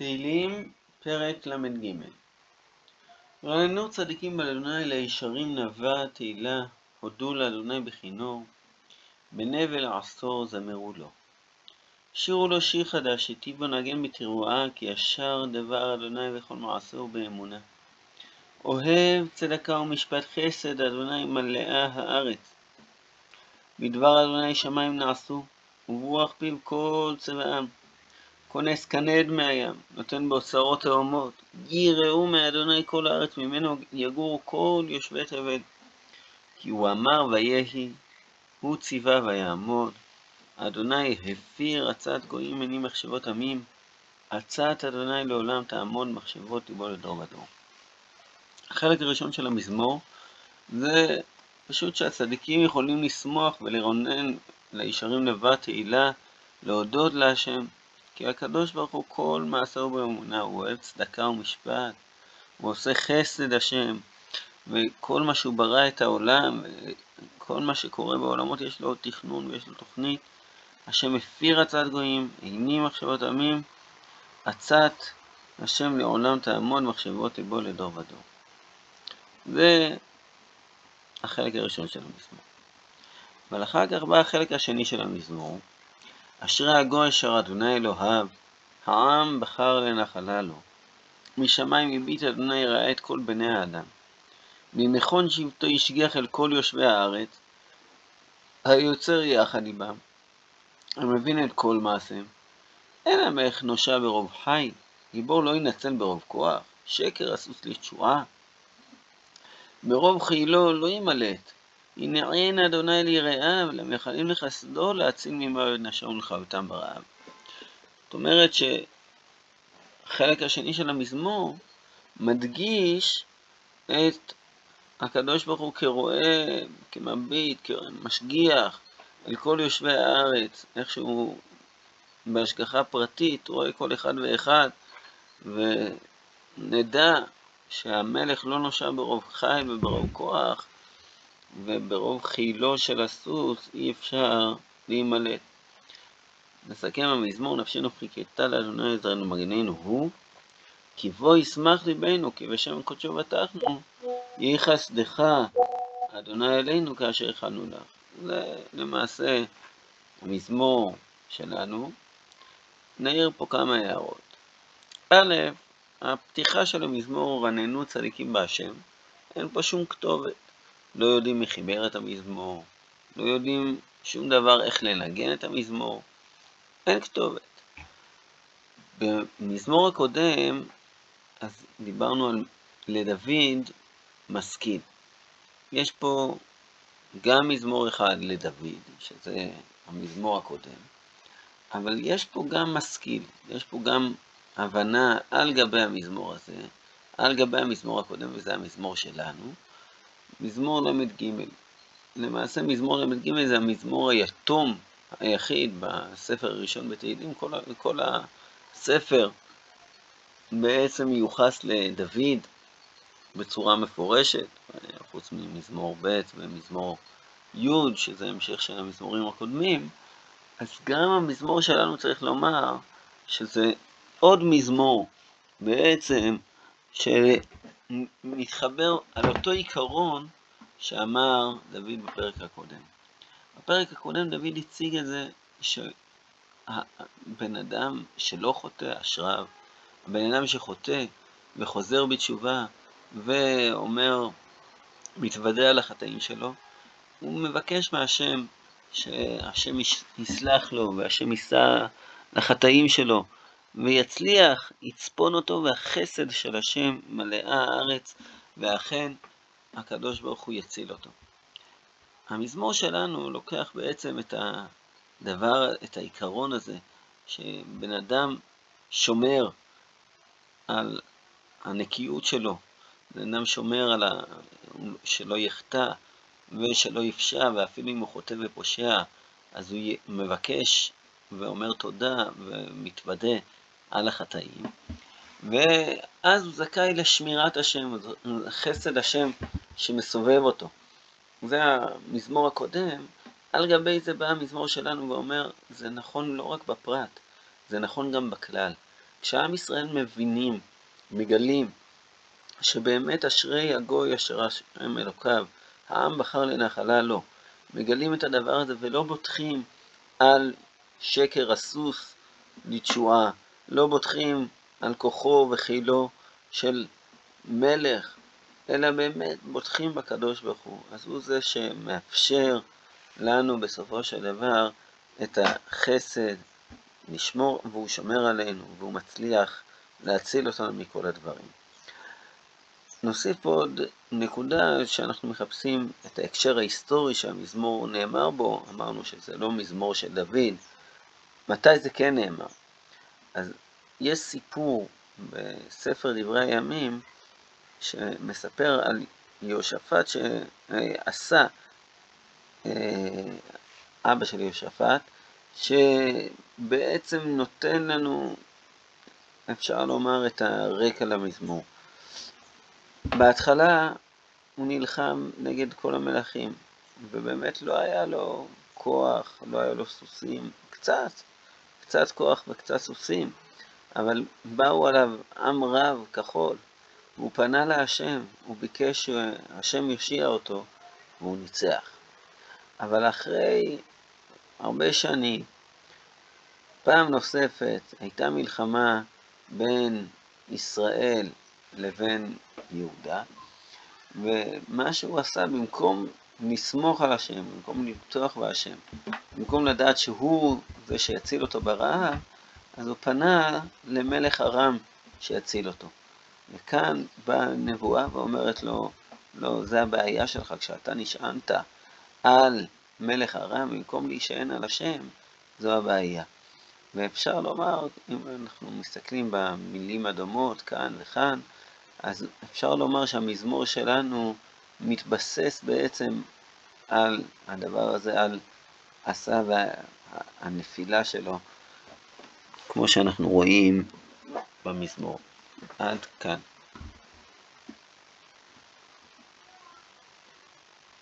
תהילים, פרק ל"ג רעננו צדיקים באדוני לישרים נבע תהילה, הודו לאדוני בכינור, בנבל עשור זמרו לו. שירו לו שיר חדש, היטיב בו נגן בתרועה, כי ישר דבר אדוני וכל מעשהו באמונה. אוהב צדקה ומשפט חסד, אדוני מלאה הארץ. בדבר אדוני שמיים נעשו, וברוח פיו כל צבאם. כונס כנד מהים, נותן בו שרות תאומות. יראו מאדוני כל הארץ, ממנו יגורו כל יושבי תבל. כי הוא אמר ויהי, הוא ציווה ויעמוד. אדוני הפיר עצת גויים מני מחשבות עמים. עצת אדוני לעולם תעמוד מחשבות ליבו לדור ודור. החלק הראשון של המזמור זה פשוט שהצדיקים יכולים לשמוח ולרונן לישרים לבד תהילה, להודות להשם. כי הקדוש ברוך הוא כל מעשהו באמונה, הוא אוהב צדקה ומשפט, הוא עושה חסד השם, וכל מה שהוא ברא את העולם, כל מה שקורה בעולמות יש לו תכנון ויש לו תוכנית. השם הפיר עצת גויים, איני מחשבות עמים, עצת השם לעולם תעמוד מחשבות ליבו לדור ודור. זה החלק הראשון של המזמור. אבל אחר כך בא החלק השני של המזמור, אשרי הגוי אשר אדוני אלוהיו, העם בחר לנחלה לו. משמיים הביט אדוני ראה את כל בני האדם. ממכון שבטו השגיח אל כל יושבי הארץ, היוצר יחד עמם, המבין את כל מעשיהם. אין המלך נושע ברוב חי, גיבור לא ינצל ברוב כוח, שקר הסוס לתשועה. ברוב חילו לא ימלט, הנה עין אדוני ליראיו, למייחלים לחסדו להציל ממוות נשם ולחבטם ברעב. זאת אומרת שהחלק השני של המזמור מדגיש את הקדוש ברוך הוא כרואה, כמביט, כמשגיח אל כל יושבי הארץ, איך שהוא בהשגחה פרטית רואה כל אחד ואחד, ונדע שהמלך לא נושע ברוב חי וברוב כוח, וברוב חילו של הסוס אי אפשר להימלט. נסכם המזמור נפשנו חיכתה לאדוני עזרנו מגננו הוא, כי בו ישמח ליבנו, כי בשם קודשו בטחנו, יהי חסדך, אדוני אלינו כאשר הכנו לך. זה למעשה המזמור שלנו. נעיר פה כמה הערות. א', הפתיחה של המזמור, רננו צדיקים בהשם, אין פה שום כתובת. לא יודעים מי חיבר את המזמור, לא יודעים שום דבר איך לנגן את המזמור, אין כתובת. במזמור הקודם, אז דיברנו על לדוד משכיל. יש פה גם מזמור אחד לדוד, שזה המזמור הקודם, אבל יש פה גם משכיל, יש פה גם הבנה על גבי המזמור הזה, על גבי המזמור הקודם, וזה המזמור שלנו, מזמור ל"ג. למעשה מזמור ל"ג זה המזמור היתום היחיד בספר הראשון בתהילים, כל, כל הספר בעצם מיוחס לדוד בצורה מפורשת, חוץ ממזמור ב' ומזמור י', שזה המשך של המזמורים הקודמים, אז גם המזמור שלנו צריך לומר שזה עוד מזמור בעצם של מתחבר על אותו עיקרון שאמר דוד בפרק הקודם. בפרק הקודם דוד הציג את זה שבן אדם שלא חוטא אשריו, בן אדם שחוטא וחוזר בתשובה ואומר, מתוודה על החטאים שלו, הוא מבקש מהשם שהשם יסלח לו והשם יישא לחטאים שלו. ויצליח, יצפון אותו, והחסד של השם מלאה הארץ, ואכן הקדוש ברוך הוא יציל אותו. המזמור שלנו לוקח בעצם את הדבר, את העיקרון הזה, שבן אדם שומר על הנקיות שלו, בן אדם שומר על ה... שלא יחטא ושלא יפשע, ואפילו אם הוא חוטא ופושע, אז הוא מבקש ואומר תודה ומתוודה על החטאים, ואז הוא זכאי לשמירת השם, חסד השם שמסובב אותו. זה המזמור הקודם, על גבי זה בא המזמור שלנו ואומר, זה נכון לא רק בפרט, זה נכון גם בכלל. כשעם ישראל מבינים, מגלים, שבאמת אשרי הגוי אשר השם אלוקיו, העם בחר לנחלה לו, מגלים את הדבר הזה ולא בוטחים על שקר הסוס לתשועה, לא בוטחים על כוחו וחילו של מלך, אלא באמת בוטחים בקדוש ברוך הוא. אז הוא זה שמאפשר לנו בסופו של דבר את החסד, לשמור, והוא שומר עלינו, והוא מצליח להציל אותנו מכל הדברים. נוסיף עוד נקודה שאנחנו מחפשים את ההקשר ההיסטורי שהמזמור נאמר בו, אמרנו שזה לא מזמור של דוד, מתי זה כן נאמר? אז יש סיפור בספר דברי הימים שמספר על יהושפט שעשה אה, אבא של יהושפט, שבעצם נותן לנו, אפשר לומר, את הרקע למזמור. בהתחלה הוא נלחם נגד כל המלכים, ובאמת לא היה לו כוח, לא היה לו סוסים, קצת, קצת כוח וקצת סוסים, אבל באו עליו עם רב כחול, והוא פנה להשם, הוא ביקש שהשם יושיע אותו, והוא ניצח. אבל אחרי הרבה שנים, פעם נוספת הייתה מלחמה בין ישראל לבין יהודה, ומה שהוא עשה, במקום לסמוך על השם, במקום לבטוח בהשם, במקום לדעת שהוא זה שיציל אותו ברעב, אז הוא פנה למלך ארם שיציל אותו. וכאן באה נבואה ואומרת לו, לא, זה הבעיה שלך, כשאתה נשענת על מלך ארם במקום להישען על השם, זו הבעיה. ואפשר לומר, אם אנחנו מסתכלים במילים הדומות כאן וכאן, אז אפשר לומר שהמזמור שלנו מתבסס בעצם על הדבר הזה, על עשה והנפילה שלו, כמו שאנחנו רואים במזמור. עד כאן.